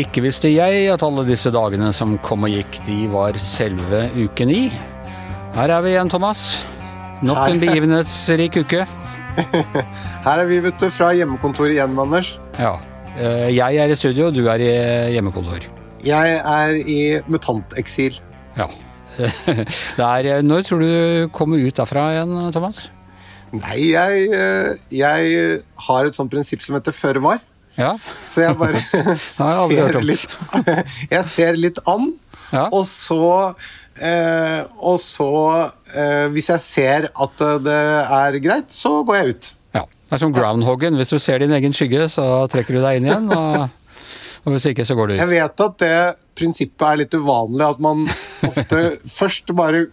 Ikke visste jeg at alle disse dagene som kom og gikk, de var selve uke ni. Her er vi igjen, Thomas. Nok en begivenhetsrik uke. Her er vi vet du, fra hjemmekontoret igjen, Anders. Ja. Eh, Jeg er i studio, du er i hjemmekontor. Jeg er i mutanteksil. Ja. Det er, eh, når tror du du kommer ut derfra igjen, Thomas? Nei, jeg, eh, jeg har et sånt prinsipp som heter føre var. Ja. Så jeg bare ser litt Jeg ser litt an, Ja. og så eh, Og så, eh, hvis jeg ser at eh, det er greit, så går jeg ut. ja. Det er som groundhoggen. Hvis du ser din egen skygge, så trekker du deg inn igjen. Og, og hvis ikke, så går du ut. Jeg vet at det prinsippet er litt uvanlig, at man ofte først bare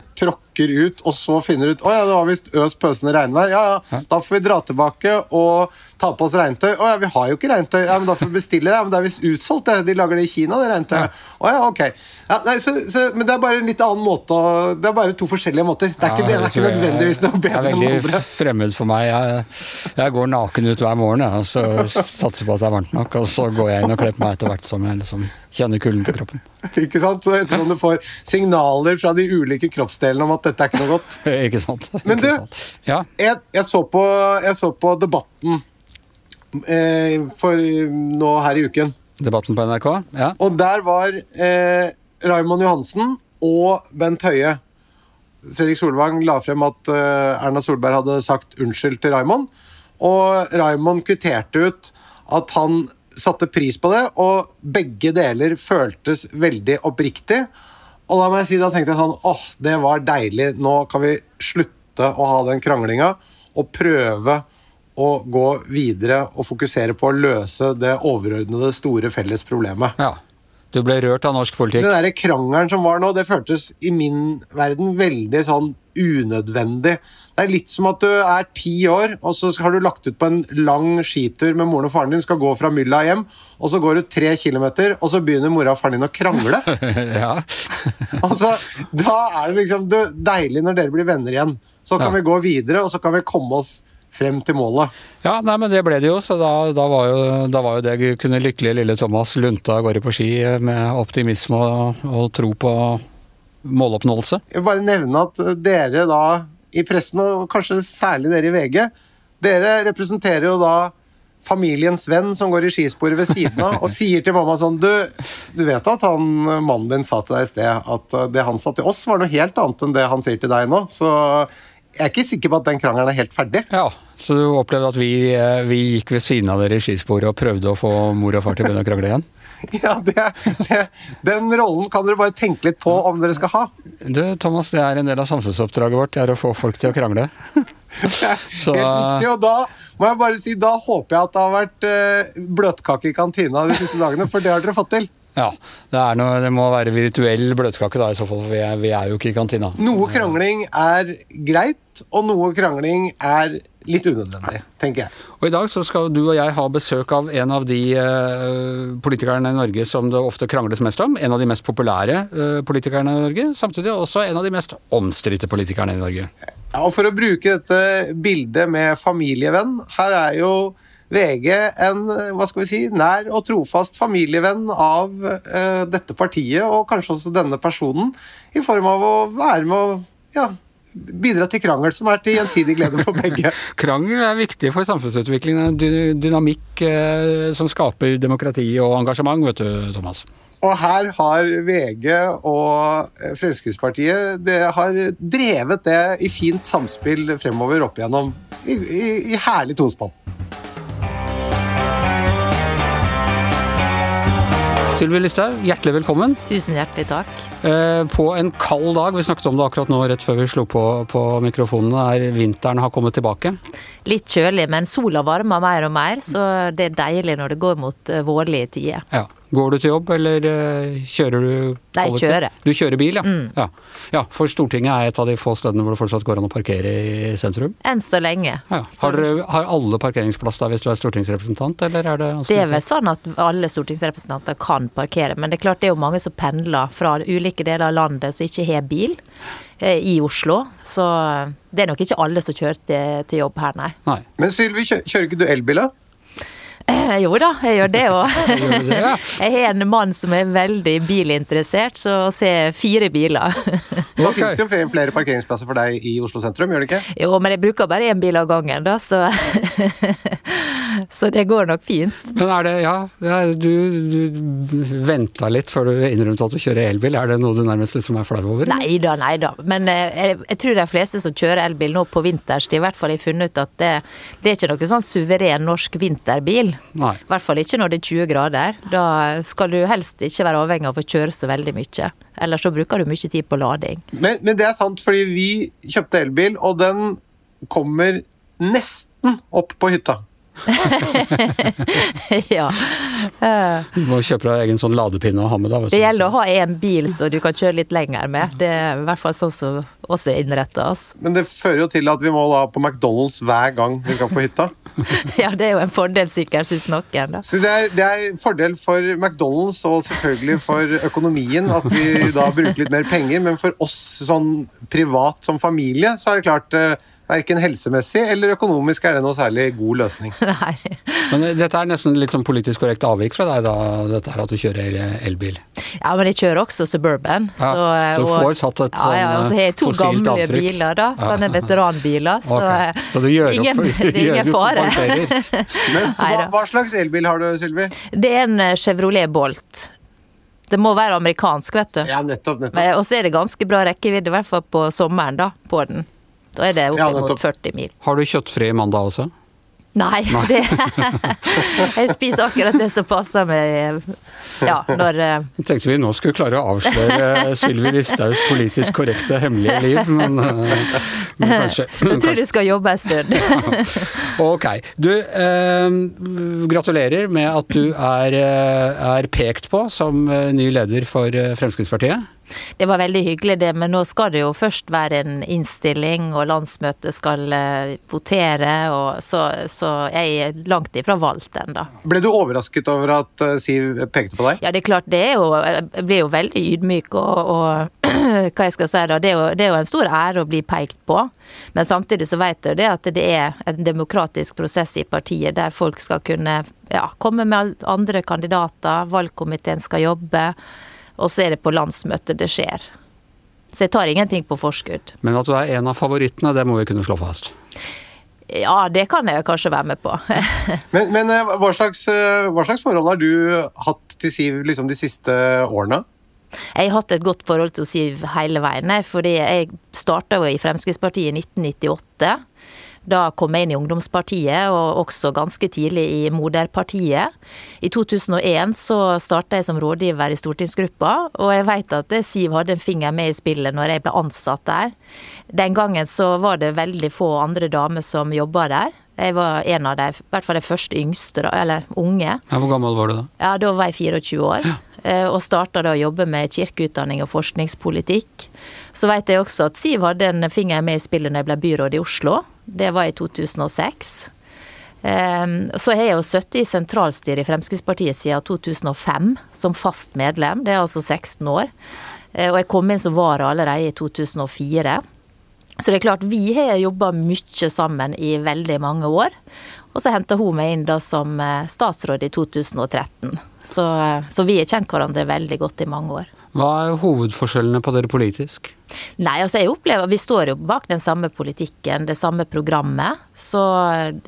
tråkker ut, og så finner ut Å ja, det var visst øs pøsende regnvær. Ja, ja, da får vi dra tilbake og ta på oss regntøy. Å ja, vi har jo ikke regntøy. Ja, men da får vi bestille det. Ja, men det er visst utsolgt, det. De lager det i Kina, det regntøyet. Å ja, ok. Ja, nei, så, så, men det er bare en litt annen måte å Det er bare to forskjellige måter. Det er ikke, det er ikke nødvendigvis noe Det bedre er andre. det veldig fremmed for meg. Jeg, jeg går naken ut hver morgen og så satser på at det er varmt nok. Og så går jeg inn og kler på meg etter hvert som jeg liksom kjenner kulden på kroppen. Ikke sant? Så ettersom du får signaler fra de ulike kroppsdelene om at dette er ikke noe godt. Ikke sant? Men du- Ja, jeg, jeg, så på, jeg så på debatten eh, for nå her i uken. debatten på NRK? Ja. Og der var eh, Raymond Johansen og Bent Høie. Fredrik Solvang la frem at eh, Erna Solberg hadde sagt unnskyld til Raymond. Og Raymond kvitterte ut at han satte pris på det, og begge deler føltes veldig oppriktig. Og da må jeg si, da tenkte jeg sånn åh, det var deilig. Nå kan vi slutte å ha den kranglinga og prøve å gå videre og fokusere på å løse det overordnede, store felles problemet. ja. Du ble rørt av norsk politikk? Den der krangelen som var nå, det føltes i min verden veldig sånn unødvendig. Det er litt som at du er ti år, og så har du lagt ut på en lang skitur med moren og faren din, skal gå fra mylla hjem, og så går du tre kilometer, og så begynner mora og faren din å krangle. ja. Altså, da er det liksom du, deilig når dere blir venner igjen. Så kan Ja. vi gå videre, og så kan vi komme oss frem til målet. ja, nei, men det ble det jo, så da, da, var, jo, da var jo det kunne lykkelige lille Thomas lunte av gårde på ski med optimisme og, og tro på måloppnåelse. Jeg vil bare nevne at eh, dere da i pressen, og kanskje særlig dere i VG, dere representerer jo da familiens venn som går i skisporet ved siden av, og sier til mamma sånn Du, du vet at han, mannen din sa til deg i sted at eh, det han sa til oss, var noe helt annet enn det han sier til deg nå. Så jeg er ikke sikker på at den krangelen er helt ferdig. Ja, så du opplevde at vi, eh, vi gikk ved siden av dere i skisporet og prøvde å få mor og far til å begynne å krangle igjen? Ja, det, det, Den rollen kan dere bare tenke litt på om dere skal ha. Du, Thomas, det er en del av samfunnsoppdraget vårt, det er å få folk til å krangle. Så Helt riktig, og da må jeg bare si, da håper jeg at det har vært eh, bløtkake i kantina de siste dagene, for det har dere fått til. Ja, det, er noe, det må være virtuell bløtkake da i så fall, for vi er, vi er jo ikke i kantina. Noe krangling er greit, og noe krangling er litt unødvendig, tenker jeg. Og i dag så skal du og jeg ha besøk av en av de eh, politikerne i Norge som det ofte krangles mest om. En av de mest populære eh, politikerne i Norge, samtidig også en av de mest omstridte politikerne i Norge. Ja, og For å bruke dette bildet med familievenn, her er jo VG en hva skal vi si, nær og trofast familievenn av uh, dette partiet, og kanskje også denne personen, i form av å være med å ja, bidra til krangel som er til gjensidig glede for begge. Krangel er viktig for samfunnsutviklingen. en dynamikk uh, som skaper demokrati og engasjement, vet du, Thomas. Og her har VG og Fremskrittspartiet det har drevet det i fint samspill fremover opp igjennom. I, i, i herlig tospann. Sylvi Listhaug, hjertelig velkommen. Tusen hjertelig takk. Eh, på en kald dag, vi snakket om det akkurat nå rett før vi slo på, på mikrofonene, er vinteren har kommet tilbake. Litt kjølig, men sola varmer mer og mer, så det er deilig når det går mot eh, vårlige tider. Ja. Går du til jobb, eller eh, kjører du Nei, kjører. Du kjører bil, ja. Mm. ja. Ja, for Stortinget er et av de få stedene hvor det fortsatt går an å parkere i sentrum. Enn så lenge. Ja. Har, har alle parkeringsplass da hvis du er stortingsrepresentant, eller er det Det er vel sånn at alle stortingsrepresentanter kan parkere, men det er klart det er jo mange som pendler fra ulike deler av landet som ikke har bil eh, i Oslo. Så det er nok ikke alle som kjører til, til jobb her, nei. Nei. Men Sylvi, kjører ikke du elbil, da? Eh, Jo da, jeg gjør det òg. Jeg har en mann som er veldig bilinteressert, så ser se fire biler. Nå okay. finnes det jo flere- parkeringsplasser for deg i Oslo sentrum, gjør det ikke? Jo, men jeg bruker bare én bil av gangen, da, så Så det går nok fint. Men er det, ja, du, du venta litt før du innrømte at du kjører elbil. Er det noe du nærmest liksom er flau over? Nei da, nei da. Men eh, jeg, jeg tror de fleste som kjører elbil nå på vinterstid, i hvert fall har funnet ut at det, det er ikke noe sånn suveren norsk vinterbil. Nei. I hvert fall ikke når det er 20 grader. Da skal du helst ikke være avhengig av å kjøre så veldig mye. Ellers så bruker du mye tid på lading. Men, men det er sant, fordi vi kjøpte elbil, og den kommer nesten opp på hytta. ja. Du må kjøpe deg egen sånn ladepinne å ha med. da. Det gjelder å ha én bil så du kan kjøre litt lenger med. Det er i hvert fall sånn som også er innretta oss. Men det fører jo til at vi må da på McDonald's hver gang vi skal på hytta. Ja, det er jo en fordel sikkert, syns noen. da. Så det er, det er fordel for McDonald's og selvfølgelig for økonomien at vi da bruker litt mer penger, men for oss sånn privat som familie, så er det klart eh, Verken helsemessig eller økonomisk er det noe særlig god løsning. Nei. Men eh, dette er nesten litt sånn politisk korrekt avvik fra deg, da, dette her at du kjører elbil. Ja, men jeg kjører også Suburban. Ja, Så, så du og- får satt et ja, ja, sånn, og så har jeg to gamle avtrykk. biler, da. Ja. Sånne veteranbiler. Så, Ok, eh, Så du gjør ingen, opp for det er ingen fare. Men hva, hva slags elbil har du, Sylvi? Det er en eh, Chevrolet Bolt. Det må være amerikansk, vet du. Ja, nettopp. nettopp. Og så er det ganske bra rekkevidde, i hvert fall på sommeren, da, på den. Da er det Ja, oppimot ja, 40 mil. Har du kjøttfri mandag også? Nei, det Jeg spiser akkurat det som passer meg Ja, når eh, Jeg tenkte vi nå skulle klare å avsløre Sylvi Listhaugs politisk korrekte hemmelige liv, men, eh, men kanskje, Jeg tror kanskje du skal jobbe en stund. Ok. Du, eh, gratulerer med at du er, eh, er pekt på som ny leder for Fremskrittspartiet. Det var veldig hyggelig det, men nå skal det jo først være en innstilling, og landsmøtet skal eh, votere, og så, så jeg er langt ifra valgt ennå. Ble du overrasket over at eh, Siv pekte på deg? Ja, det er klart, det er jo Jeg blir jo veldig ydmyk og, og hva jeg skal si da. Det er, jo, det er jo en stor ære å bli pekt på. Men samtidig så vet jeg det at det er en demokratisk prosess i partiet der folk skal kunne ja, komme med andre kandidater, valgkomiteen skal jobbe, og så er det på landsmøtet det skjer. Så jeg tar ingenting på forskudd. Men at du er en av favorittene, det må vi kunne slå fast. Ja, det kan jeg kanskje være med på. Men, men eh, hva, slags, eh, hva slags forhold har du hatt til Siv liksom, de siste årene? Jeg har hatt et godt forhold til Siv hele veien, fordi jeg starta i Fremskrittspartiet i 1998. Da kom jeg inn i ungdomspartiet, og også ganske tidlig i moderpartiet. I 2001 så starta jeg som rådgiver i stortingsgruppa, og jeg vet at Siv hadde en finger med i spillet når jeg ble ansatt der. Den gangen så var det veldig få andre damer som jobba der. Jeg var en av de, i hvert fall de første yngste, eller unge. Ja, hvor gammel var du da? Ja, da var jeg 24 år. Ja. Og starta da å jobbe med kirkeutdanning og forskningspolitikk. Så vet jeg også at Siv hadde en finger med i spillet når jeg ble byråd i Oslo. Det var i 2006. Ehm, Så har jeg jo sittet i sentralstyret i Fremskrittspartiet siden 2005 som fast medlem. Det er altså 16 år. Eh, Og jeg kom inn som vara allerede i 2004. Så det er klart, vi har jobba mye sammen i veldig mange år. Og så henta hun meg inn da som eh, statsråd i 2013. Så, eh, så vi har kjent hverandre veldig godt i mange år. Hva er hovedforskjellene på dere politisk? Nei, altså jeg opplever Vi står jo bak den samme politikken, det samme programmet. Så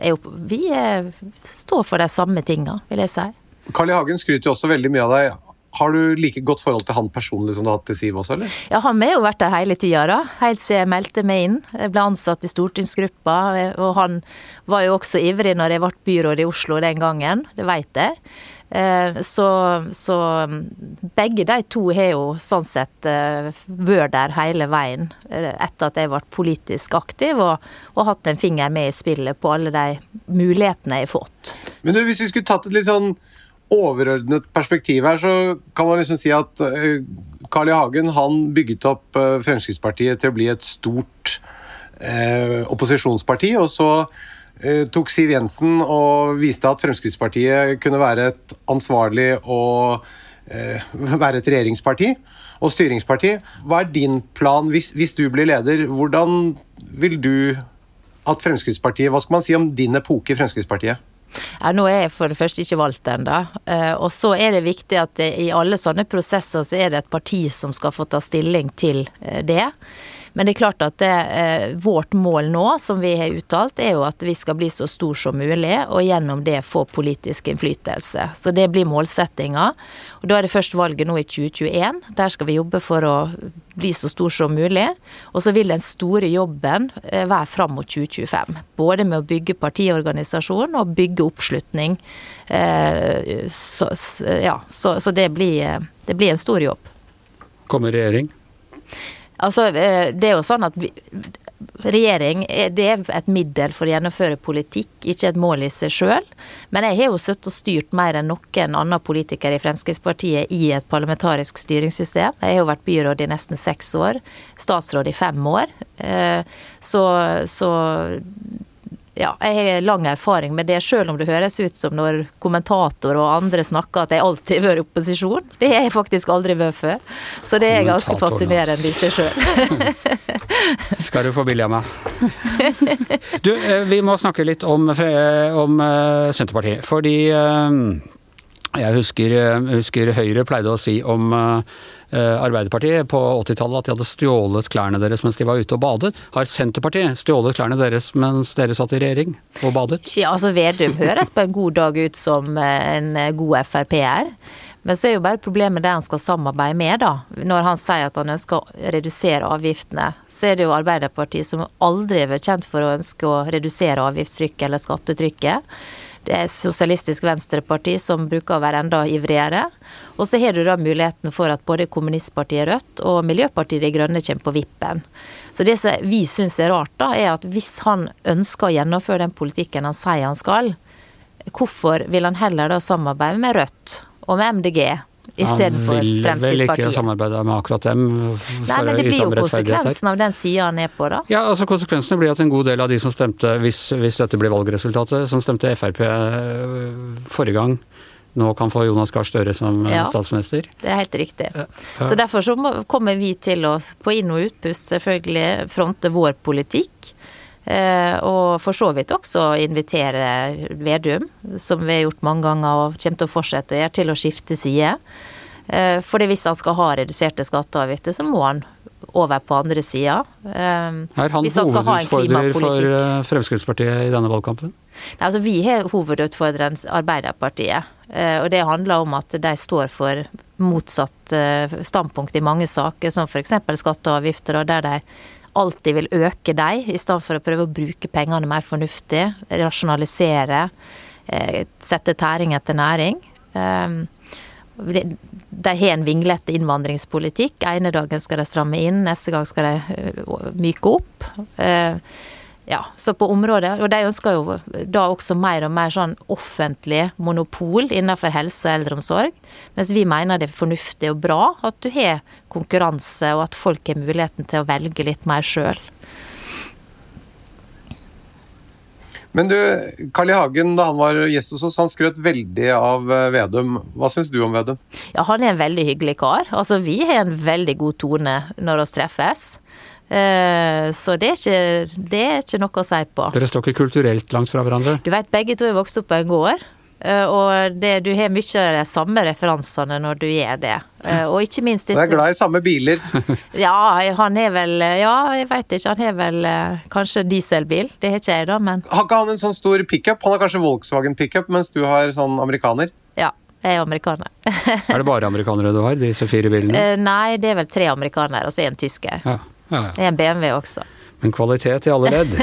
jeg, vi er, står for de samme tinga, vil jeg si. Carl I. Hagen skryter jo også veldig mye av deg. Har du like godt forhold til han personlig som du har hatt til Siv også, eller? Ja, han har jo vært der hele tida, da. Helt siden jeg meldte meg inn. Jeg ble ansatt i stortingsgruppa, og han var jo også ivrig når jeg ble byråd i Oslo den gangen. Det veit jeg. Eh, Så, så begge de to har jo sånn sett eh, vært der hele veien eh, etter at jeg ble politisk aktiv, og, og hatt en finger med i spillet på alle de mulighetene jeg har fått. Men du, hvis vi skulle tatt et litt sånn overordnet perspektiv her så kan man liksom si at Carl I. Hagen han bygget opp Fremskrittspartiet til å bli et stort eh, opposisjonsparti. Og så tok Siv Jensen og viste at Fremskrittspartiet kunne være et ansvarlig og eh, være et regjeringsparti og styringsparti. Hva er din plan hvis, hvis du blir leder? Hvordan vil du at Fremskrittspartiet Hva skal man si om din epoke i Fremskrittspartiet? Ja, nå er jeg for det første ikke valgt ennå. Eh, og så er det viktig at i alle sånne prosesser så er det et parti som skal få ta stilling til eh, det. Men det er klart at det, eh, vårt mål nå, som vi har uttalt, er jo at vi skal bli så stor som mulig, og gjennom det få politisk innflytelse. Så det blir målsettinga. Og da er det først valget nå i 2021. Der skal vi jobbe for å bli så stor som mulig. Og så vil den store jobben eh, være fram mot 2025. Både med å bygge partiorganisasjon og bygge oppslutning. Eh, så, ja, så, så det, blir, det blir en stor jobb. Kommer regjering? Altså, eh, det er jo sånn at vi, regjering det er et middel for å gjennomføre politikk, ikke et mål i seg sjøl. Men jeg har jo sittet og styrt mer enn noen annen politiker i Fremskrittspartiet i et parlamentarisk styringssystem. Jeg har jo vært byråd i nesten seks år, statsråd i fem år. Eh, så, så ja, jeg har lang erfaring med det, selv om det høres ut som når kommentator og andre snakker at jeg alltid har vært i opposisjon. Det har jeg faktisk aldri vært før. Så det er ganske fascinerende i seg sjøl. Skal du få billig av meg. Du, eh, vi må snakke litt om, om eh, Senterpartiet. Fordi eh, jeg husker, husker Høyre pleide å si om Eh, Arbeiderpartiet på 80-tallet at de hadde stjålet klærne deres mens de var ute og badet. Har Senterpartiet stjålet klærne deres mens dere satt i regjering og badet? Ja, altså Vedum høres på en god dag ut som eh, en eh, god Frp-er. Men så er jo bare problemet det han skal samarbeide med, da. Når han sier at han ønsker å redusere avgiftene, så er det jo Arbeiderpartiet som aldri har vært kjent for å ønske å redusere avgiftstrykket eller skattetrykket. Er Sosialistisk Venstreparti som bruker å være enda ivrigere. Og så har du da muligheten for at både kommunistpartiet Rødt og Miljøpartiet De Grønne kommer på vippen. Så det som vi syns er rart, da, er at hvis han ønsker å gjennomføre den politikken han sier han skal, hvorfor vil han heller da samarbeide med Rødt og med MDG istedenfor Fremskrittspartiet. Han vil vel ikke samarbeide med akkurat dem? Nei, men det blir jo konsekvensen av den sida han er på, da. Ja, altså Konsekvensene blir at en god del av de som stemte, hvis, hvis dette blir valgresultatet, som stemte Frp øh, forrige gang, nå kan få Jonas Gahr Støre som øh, ja, statsminister. Det er helt riktig. Så derfor så kommer vi til å på inn- og utpust selvfølgelig fronte vår politikk. Eh, og for så vidt også invitere Vedum, som vi har gjort mange ganger og kommer til å fortsette å gjøre, til å skifte side. For hvis han skal ha reduserte skatteavgifter, så må han over på andre sida. Eh, er han hovedutfordrer for Fremskrittspartiet i denne valgkampen? Nei, altså Vi har hovedutfordreren Arbeiderpartiet. Og det handler om at de står for motsatt standpunkt i mange saker, som f.eks. skatter og avgifter, der de alltid vil øke dem, i stedet for å prøve å bruke pengene mer fornuftig. Rasjonalisere. Eh, sette tæring etter næring. Ehm, de har en vinglete innvandringspolitikk. ene dagen skal de stramme inn, neste gang skal de eh, myke opp. Ja, så på området Og de ønsker jo da også mer og mer sånn offentlig monopol innenfor helse og eldreomsorg. Mens vi mener det er fornuftig og bra at du har konkurranse, og at folk har muligheten til å velge litt mer sjøl. Men du, Carl I. Hagen, da han var gjest hos oss, han skrøt veldig av eh, Vedum. Hva syns du om Vedum? Ja, Han er en veldig hyggelig kar. Altså, Vi har en veldig god tone når vi treffes. Eh, så det er, ikke, det er, ikke, noe å si på. Dere står ikke kulturelt langt fra hverandre? Du vet, begge to er vokst opp på en gård. Eh, og det, du har mye av de samme referansene når du gjør det. Eh, og ikke minst Du er glad i samme biler? ja, han er vel Ja, jeg veit ikke. Han har vel kanskje dieselbil. Det har ikke jeg, da, men Har ikke han en sånn stor pickup? Han har kanskje Volkswagen pickup, mens du har sånn amerikaner? Ja. Jeg er amerikaner. er det bare amerikanere du har, disse fire bilene? Nei, det er vel tre amerikanere og så en tysker. Ja. Ja, ja. En BMW også. Men kvalitet i alle ledd.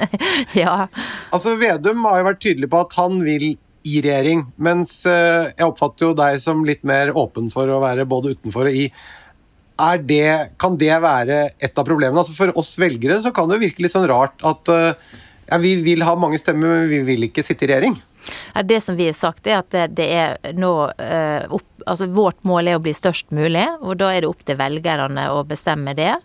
ja. Altså, Vedum har jo vært tydelig på at han vil i regjering, mens eh, jeg oppfatter jo deg som litt mer åpen for å være både utenfor og i. Det, kan det være et av problemene? Altså for oss velgere så kan det virke litt sånn rart at eh, ja, vi vil ha mange stemmer, men vi vil ikke sitte i regjering. Det som vi har sagt, er at det, det er nå eh, opp, altså Vårt mål er å bli størst mulig, og da er det opp til velgerne å bestemme det.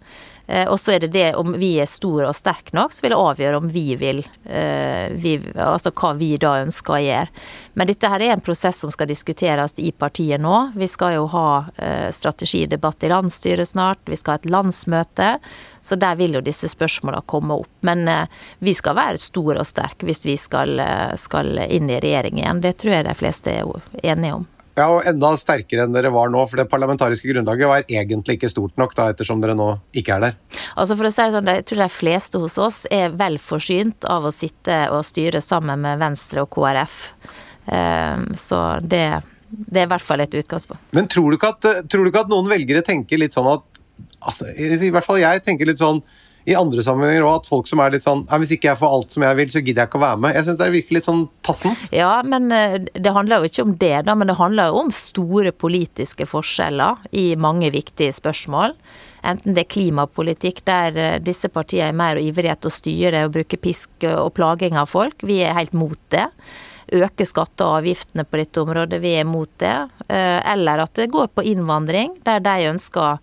Eh, og så er det det om vi er store og sterke nok, så vil det avgjøre om vi vil eh, vi, Altså hva vi da ønsker å gjøre. Men dette her er en prosess som skal diskuteres i partiet nå. Vi skal jo ha eh, strategidebatt i landsstyret snart. Vi skal ha et landsmøte. Så der vil jo disse spørsmålene komme opp. Men vi skal være store og sterke hvis vi skal, skal inn i regjering igjen. Det tror jeg de fleste er enige om. Ja, og enda sterkere enn dere var nå, for det parlamentariske grunnlaget var egentlig ikke stort nok, da, ettersom dere nå ikke er der. Altså for å si sånn, Jeg tror de fleste hos oss er vel forsynt av å sitte og styre sammen med Venstre og KrF. Ehm, så det, det er i hvert fall et utgangspunkt. Men tror du ikke at, tror du ikke at noen velgere tenker litt sånn at, at I hvert fall jeg tenker litt sånn i andre sammenhenger òg at folk som er litt sånn Hvis ikke jeg får alt som jeg vil, så gidder jeg ikke å være med. Jeg syns det virker litt sånn tassent. Ja, men eh, det handler jo ikke om det, da. Men det handler jo om store politiske forskjeller i mange viktige spørsmål. Enten det er klimapolitikk, der eh, disse partiene er mer ivrige etter å styre og bruke pisk og plaging av folk. Vi er helt mot det øke skatter og avgiftene på dette området. Vi er mot det. Eh, eller at det går på innvandring, der de ønsker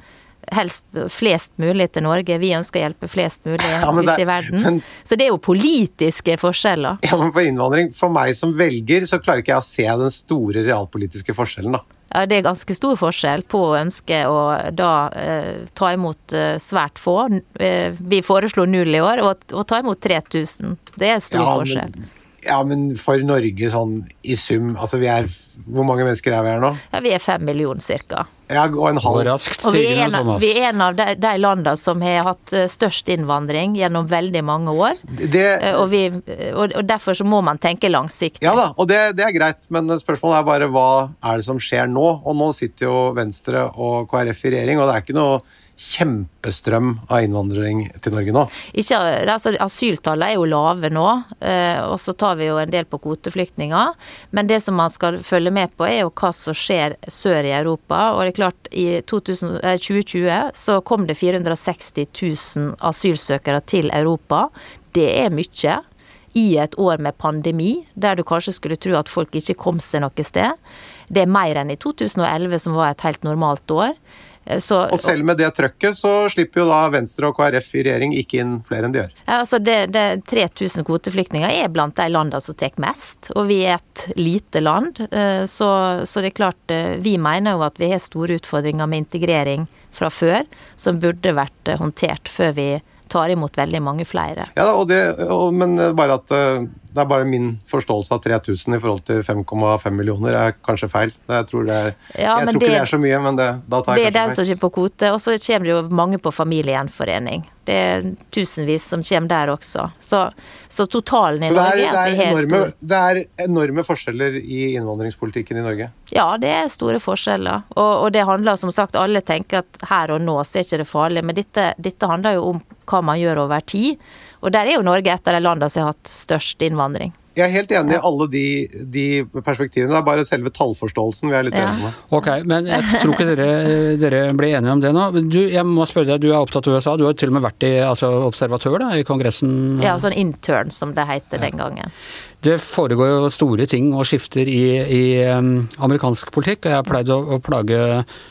helst flest mulig til Norge. Vi ønsker å hjelpe flest mulig ja, ute i verden. Men, så det er jo politiske forskjeller. Ja, men For innvandring, for meg som velger, så klarer ikke jeg å se den store realpolitiske forskjellen, da. Ja, Det er ganske stor forskjell på å ønske å da eh, ta imot eh, svært få. Eh, vi foreslo null i år, og å ta imot 3000. Det er stor ja, forskjell. Men ja, men for Norge sånn i sum altså vi er, Hvor mange mennesker er vi her nå? Ja, Vi er fem millioner cirka. Ja, og en halv. Raskt, og vi er, en, av, vi er en av de, de landene som har hatt eh, størst innvandring gjennom veldig mange år. Det, eh, og, vi, og, derfor så må man tenke langsiktig. Ja da, og det, det, er greit, men spørsmålet er bare hva er det som skjer nå? Og nå sitter jo Venstre og KrF i regjering, og det er ikke noe kjempestrøm av innvandring til Norge nå? Ikke, altså, Asyltallene er jo lave nå, eh, og så tar vi jo en del på kvoteflyktninger. Men det som man skal følge med på, er jo hva som skjer sør i Europa. Og det er klart, i 2000, 2020 eh, så kom det 460 000 asylsøkere til Europa. Det er mye. I et år med pandemi, der du kanskje skulle tro at folk ikke kom seg noe sted. Det er mer enn i 2011, som var et helt normalt år. Eh, så, og selv med det trøkket, så slipper jo da Venstre og KrF i regjering ikke inn flere enn de gjør. Ja, altså det, det 3000 kvoteflyktninger er blant de landene som tar mest, og vi er et lite land. Eh, så, så, det er klart, eh, vi mener jo at vi har store utfordringer med integrering fra før, som burde vært håndtert før vi tar imot veldig mange flere. Ja, og det, og, men bare at det er bare min forståelse av 3000 i forhold til 5,5 millioner er kanskje feil. Jeg tror, det er, ja, jeg tror det, ikke det er så mye, men det, da tar jeg kanskje feil. Det er den som kommer på kvote, og så kommer det jo mange på familiegjenforening. Det er tusenvis som kommer der også. Så, så totalen i så Norge er, det er, enorme, det er enorme forskjeller i innvandringspolitikken i Norge? Ja, det er store forskjeller. Og, og, det handler som sagt, alle tenker at her og nå så er ikke det farlig, men dette, dette handler jo om hva man gjør over tid. Og der er jo Norge et av de landene som har hatt størst innvandring. Jeg er helt enig i alle de, de, perspektivene. Det er bare selve tallforståelsen vi er litt ja. enige med. Ok, men jeg tror ikke dere, dere blir enige om det nå. Du, jeg må spørre deg, du er opptatt av USA. Du har til og med vært i, altså, observatør da, i Kongressen? Ja, sånn intern som det heter ja. den gangen. Det foregår jo store ting og skifter i, i amerikansk politikk. og Jeg har pleid å, å plage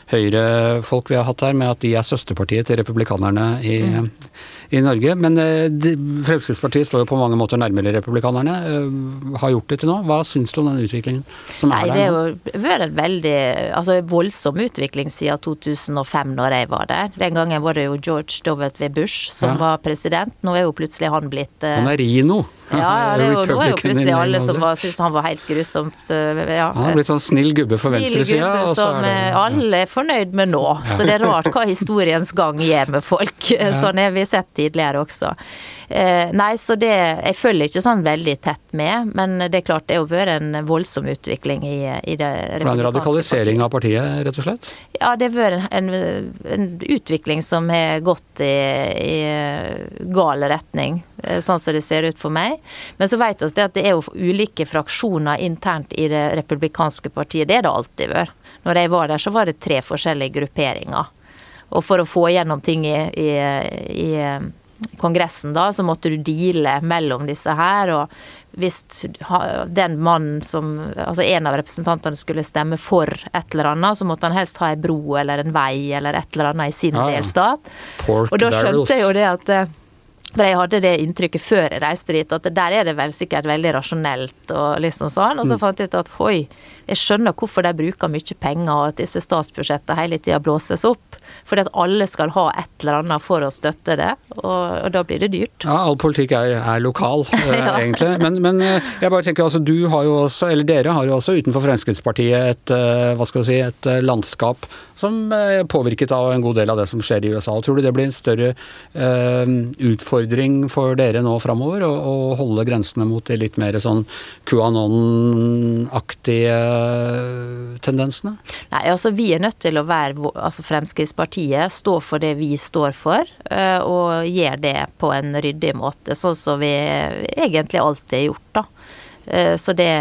Høyre-folk vi har hatt her med at de er søsterpartiet til republikanerne i, mm. i Norge. Men uh, de, Fremskrittspartiet står jo på mange måter nærmere republikanerne. Uh, har gjort det til nå. Hva syns du om den utviklingen som Nei, er der nå? Det har vært en veldig altså, voldsom utvikling siden 2005, når jeg var der. Den gangen var det jo George W. Bush som ja. var president. Nå er jo plutselig han blitt uh, Han er Rino. Ja, ja det er jo, nå er jo plutselig alle som var, syntes han var helt grusomt. Eh, ja. Han har blitt sånn snill gubbe for venstresida. Som det, ja. alle er fornøyd med nå. Så det er rart hva historiens gang gjør med folk. Sånn har vi sett tidligere også. Eh, nei, så det Jeg følger ikke sånn veldig tett med, men det er klart det har vært en voldsom utvikling i, i det For en radikalisering av partiet, rett og slett? Ja, det har vært en, en, utvikling som har gått i, i gal retning, eh, sånn som det ser ut for meg. Men så vet vi at det er jo ulike fraksjoner internt i det republikanske partiet. Det er det alltid vært. Når jeg var der, så var det tre forskjellige grupperinger. Og for å få gjennom ting i, i, i Kongressen, da, så måtte du deale mellom disse her. og hvis den mannen som Altså en av representantene skulle stemme for et eller annet, så måtte han helst ha en bro eller en vei eller et eller annet i sin ja, delstat. Og da skjønte jeg jo det at eh, for jeg hadde det inntrykket før jeg reiste dit, at der er det vel sikkert veldig rasjonelt og liksom sånn. Og så mm. fant jeg ut at oi, jeg skjønner hvorfor de bruker mye penger, og at disse statsbudsjettene hele tida blåses opp. Fordi at alle skal ha et eller annet for å støtte det, og, og da blir det dyrt. Ja, all politikk er, er lokal, eh, ja. egentlig. Men, men, eh, jeg bare tenker altså, du har jo også, eller dere har jo også utenfor Fremskrittspartiet et, eh, hva skal vi si, et landskap som er påvirket av en god del av det som skjer i USA. Tror du det blir en større eh, utfordring for dere nå framover, å, å holde grensene mot de litt mer sånn QAnon-aktige tendensene? Nei, altså vi er nødt til å være altså Fremskrittspartiet står for det vi står for, uh, og gjør det på en ryddig måte. Sånn som vi egentlig alltid har gjort, da. Så det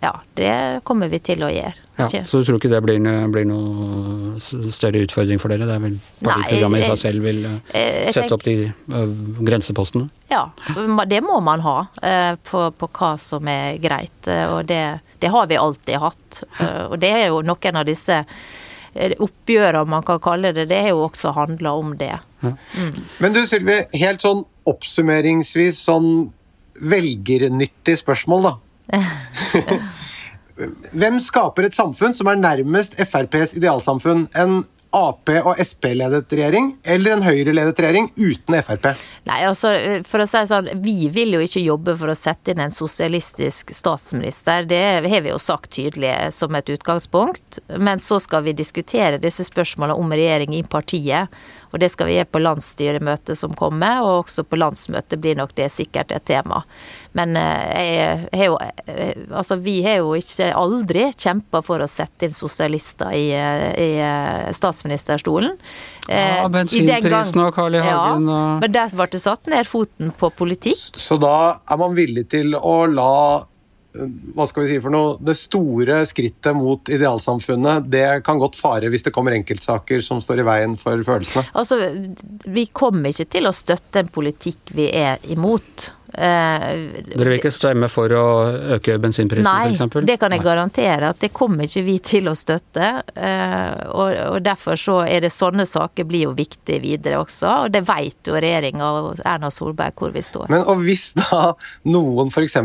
ja, det kommer vi til å gjøre. Ja, så du tror ikke det blir, blir noe større utfordring for dere? Det er vel partiprogrammet i seg selv vil eh, jeg, sette opp de uh, grensepostene? Ja, det må man ha på, på, hva som er greit. Og det, det, har vi alltid hatt. og det er jo noen av disse oppgjørene man kan kalle det, det har jo også handla om det. Mm. Men du Sylvi, helt sånn oppsummeringsvis sånn velgernyttig spørsmål, da. Hvem skaper et samfunn som er nærmest FrPs idealsamfunn? En Ap- og Sp-ledet regjering eller en Høyre-ledet regjering uten Frp? Nei, altså, for å si sånn, Vi vil jo ikke jobbe for å sette inn en sosialistisk statsminister. Det har vi jo sagt tydelig som et utgangspunkt. Men så skal vi diskutere disse spørsmålene om regjering i partiet. Og det skal vi gjøre på landsstyremøtet som kommer, og også på landsmøtet blir nok det sikkert et tema. Men eh, jeg, har jo, eh, altså, vi har jo ikke aldri kjempa for å sette inn sosialister i, eh, i statsministerstolen. Ja, bensinprisen og Carl I. Hagen og ja, Men der ble det satt ned foten på politikk. Så da er man villig til å la hva skal vi si for noe, Det store skrittet mot idealsamfunnet det kan godt fare hvis det kommer enkeltsaker som står i veien for følelsene? Altså, Vi kommer ikke til å støtte en politikk vi er imot. Eh, Dere vil ikke stemme for å øke bensinprisen f.eks.? Nei, det kan jeg garantere at det kommer ikke vi til å støtte. Eh, og, og, derfor så er det sånne saker blir jo viktige videre også. Og det vet jo regjeringa og Erna Solberg hvor vi står. Men og hvis da noen f.eks.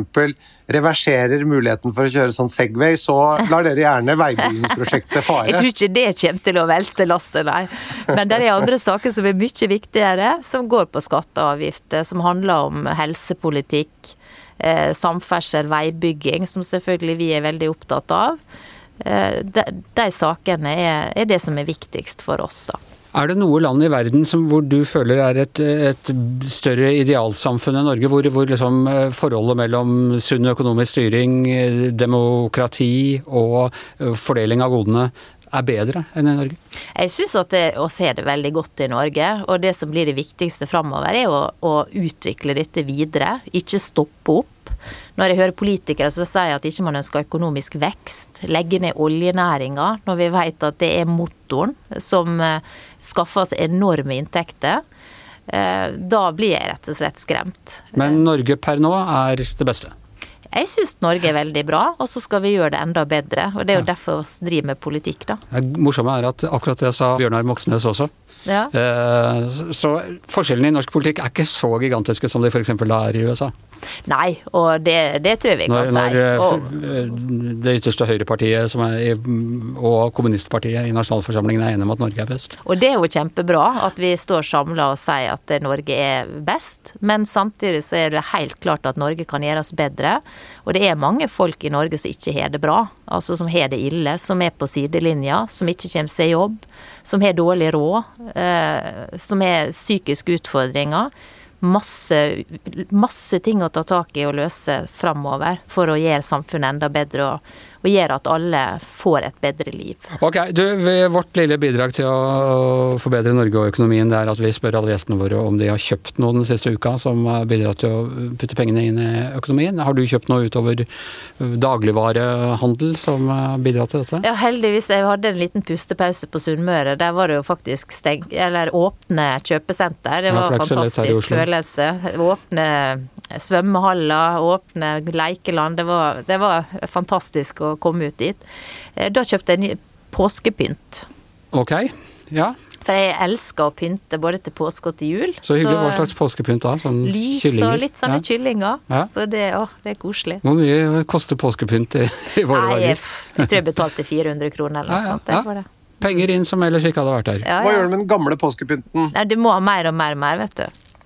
reverserer muligheten for å kjøre sånn Segway, så lar dere gjerne veibyggingsprosjektet fare? Jeg tror ikke det kommer til å velte lasset, nei. Men det er andre saker som er mye viktigere, som går på skatter og avgifter, som handler om helse helsepolitikk, eh, samferdsel, veibygging, som selvfølgelig vi er veldig opptatt av. Eh, de, de sakene er, er, det som er viktigst for oss, da. Er det noe land i verden som, hvor du føler er et, et større idealsamfunn enn Norge? Hvor, hvor liksom eh, forholdet mellom sunn økonomisk styring, demokrati og fordeling av godene er bedre enn i Norge? Jeg syns at vi ser det veldig godt i Norge. Og det som blir det viktigste framover, er å, å, utvikle dette videre. Ikke stoppe opp. Når jeg hører politikere som sier at ikke man ønsker økonomisk vekst, legge ned oljenæringa, når vi vet at det er motoren som eh, skaffer oss enorme inntekter. Eh, da blir jeg rett og slett skremt. Men Norge per nå er det beste? Jeg syns Norge er veldig bra, og så skal vi gjøre det enda bedre. Og det er jo derfor vi driver med politikk, da. Det morsomme er at akkurat det sa Bjørnar Moxnes også. Ja. Eh, så forskjellene i norsk politikk er ikke så gigantiske som de f.eks. er i USA. Nei, og det, det tror jeg vi kan når, si. Når og, det ytterste høyrepartiet i, og kommunistpartiet i nasjonalforsamlingen er enige om at Norge er best. Og det er jo kjempebra at vi står samla og sier at Norge er best, men samtidig så er det helt klart at Norge kan gjøres bedre. Og det er mange folk i Norge som ikke har det bra, altså som har det ille, som er på sidelinja, som ikke kommer seg i jobb, som har dårlig råd, eh, som har psykiske utfordringer. Masse, masse ting å ta tak i og løse framover for å gjøre samfunnet enda bedre og, og gjør at alle får et bedre liv. Ok, du, Vårt lille bidrag til å forbedre Norge og økonomien det er at vi spør alle gjestene våre om de har kjøpt noe den siste uka som har bidratt til å putte pengene inn i økonomien. Har du kjøpt noe utover dagligvarehandel som har bidratt til dette? Ja, heldigvis. Jeg hadde en liten pustepause på Sunnmøre. Der var det jo faktisk stengt, eller åpne kjøpesenter. Det var en fantastisk følelse. Åpne svømmehaller, åpne lekeland. Det var, det var fantastisk å komme ut dit. Eh, da kjøpte jeg påskepynt. Ok, ja. For jeg elsker å pynte både til påske og til jul. Så hyggelig. Hva slags påskepynt da? Sånn lys kyllinger? og litt sånne Ja. kyllinger. Ja. Så det, å, det er koselig. Hvor mye koster påskepynt i, i våre Nei, jeg, dager? jeg tror jeg betalte 400 kroner eller noe Ja, ja, sånt. det ja. for det. Penger inn som ellers ikke hadde vært der. Ja, Hva gjør du med den gamle påskepynten? Nei, du må ha mer og mer og mer, vet du.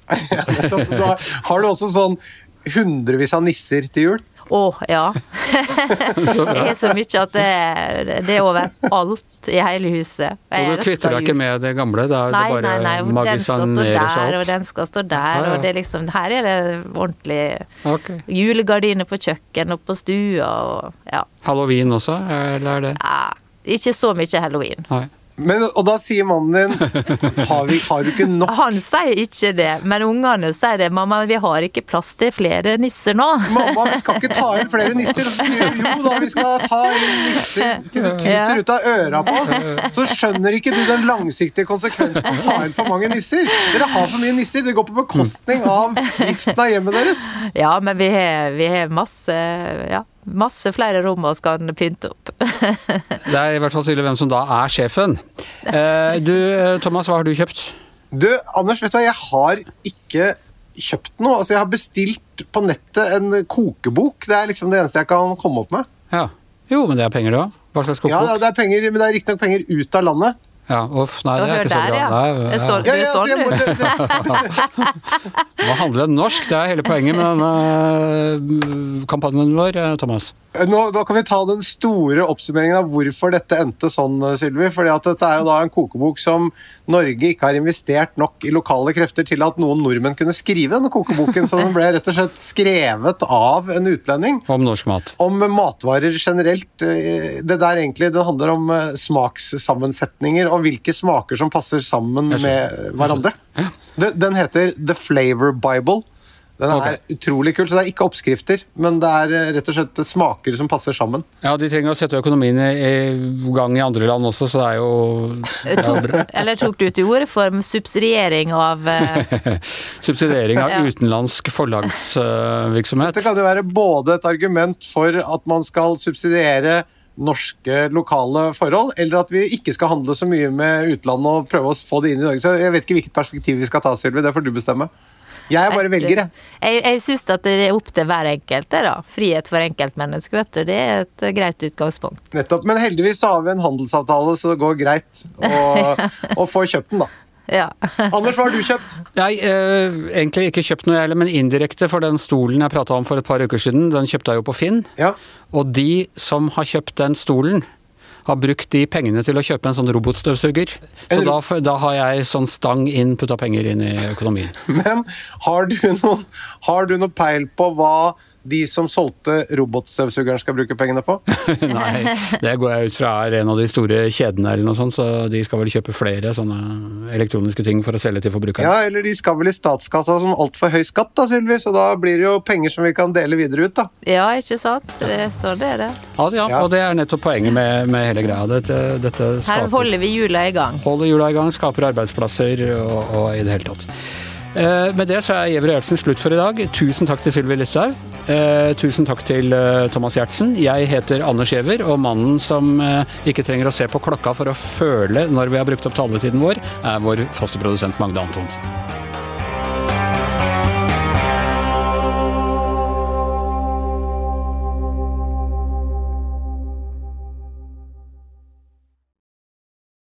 Ja, nettopp. Så da har du også sånn hundrevis av nisser til jul? Å, ja. Det er så mye at det, det er overalt i hele huset. Jeg Og du kvitter deg ikke med det gamle? Det er Nei, det nei, bare nei. Den skal stå magisanerer der, og den skal stå der, ja. og det er liksom Her er det ordentlig okay. julegardiner på kjøkken og på stua og ja. Halloween også, eller er det ja. Ikke så mye halloween. Nei. Men, og da sier mannen din har, vi, har du ikke nok Han sier ikke det, men ungene sier det. 'Mamma, vi har ikke plass til flere nisser nå'. Mamma, vi skal ikke ta inn flere nisser. Og så sier du jo da, vi skal ta inn nisser til det tyter ut av øra på oss. Så skjønner ikke du den langsiktige konsekvensen av å ta inn for mange nisser. Dere har for mye nisser. Det går på bekostning av driften av hjemmet deres. Ja, men vi har, vi har masse, ja, masse flere rom vi kan pynte opp. Det er i hvert fall tydelig hvem som da er sjefen. Eh, du, eh, Thomas, hva har du kjøpt? Du, Anders, vet du hva, jeg har ikke kjøpt noe. Altså, jeg har bestilt på nettet en kokebok. Det er liksom det eneste jeg kan komme opp med. Ja. Jo, men det er penger, det òg. Hva slags kokebok? Ja, det er penger, men det er riktignok penger ut av landet. Ja, uff, nei, det er ikke så der, bra. ja. Nei, er ja. sånn- Ja, ja, så jeg sånn, må, du. Må handle norsk, det er hele poenget med denne eh, kampanjen vår, eh, Thomas. Nå, nå, kan vi ta den store oppsummeringen av hvorfor dette endte sånn, Sylvi. Fordi at dette er jo da en kokebok som Norge ikke har investert nok i lokale krefter til at noen nordmenn kunne skrive denne kokeboken. Så den ble rett og slett skrevet av en utlending. Om norsk mat. Om matvarer generelt. Eh, Det der egentlig, det handler om eh, smakssammensetninger og hvilke smaker som passer sammen med hverandre. Den heter The Flavor Bible. Den er okay. utrolig kul, så det er ikke oppskrifter, men det er eh, rett og slett smaker som passer sammen. Ja, de trenger å sette økonomien i, i gang i andre land også, så det er jo, det er jo bra. Eller tok du til orde for subsidiering av eh, Subsidiering av Ja. utenlandsk forlagsvirksomhet. Dette kan jo være både et argument for at man skal subsidiere norske lokale forhold, eller at vi ikke skal handle så mye med utlandet og prøve å få det inn i Norge. Så jeg vet ikke hvilket perspektiv vi skal ta, Sylvi. Det får du bestemme. Jeg bare velger, jeg. Jeg, jeg syns at det er opp til hver enkelt. Det da. Frihet for enkeltmennesket, vet du. Det er et eh, greit utgangspunkt. Nettopp. Men heldigvis så har vi en handelsavtale, så det går greit å, å få kjøpt den, da. Ja. Anders, hva har du kjøpt? Nei, eh, egentlig ikke kjøpt noe, jeg heller, men indirekte, for den stolen jeg prata om for et par uker siden, den kjøpte jeg jo på Finn. Ja. Og de som har kjøpt den stolen, har brukt de pengene til å kjøpe en sånn robotstøvsuger. Så da, da har jeg sånn stang inn, putta penger inn i økonomien. Men har du noen, har du noen peil på hva de som solgte robotstøvsugeren skal bruke pengene på? Nei, det går jeg ut fra er en av de store kjedene eller noe sånt, så de skal vel kjøpe flere sånne elektroniske ting for å selge til forbrukeren. Ja, eller de skal vel i statskassa som altfor høy skatt, da, Sylvi, så da blir det jo penger som vi kan dele videre ut, da. ja, ikke sant? Det er sånn det er det. Ja, ja, Ja. og det er nettopp poenget med, med hele greia. Dette, dette Her holder vi hjula i gang. holder hjula i gang, skaper arbeidsplasser og, og i det hele tatt. Eh, med det så er Gjever Gjertsen slutt for i dag. Tusen takk til Sylvi Listhaug. Eh, tusen takk til eh, Thomas Gjertsen. Jeg heter Anders Giæver, og mannen som eh, ikke trenger å se på klokka for å føle når vi har brukt opp taletiden vår, er vår faste produsent Magda Antonsen.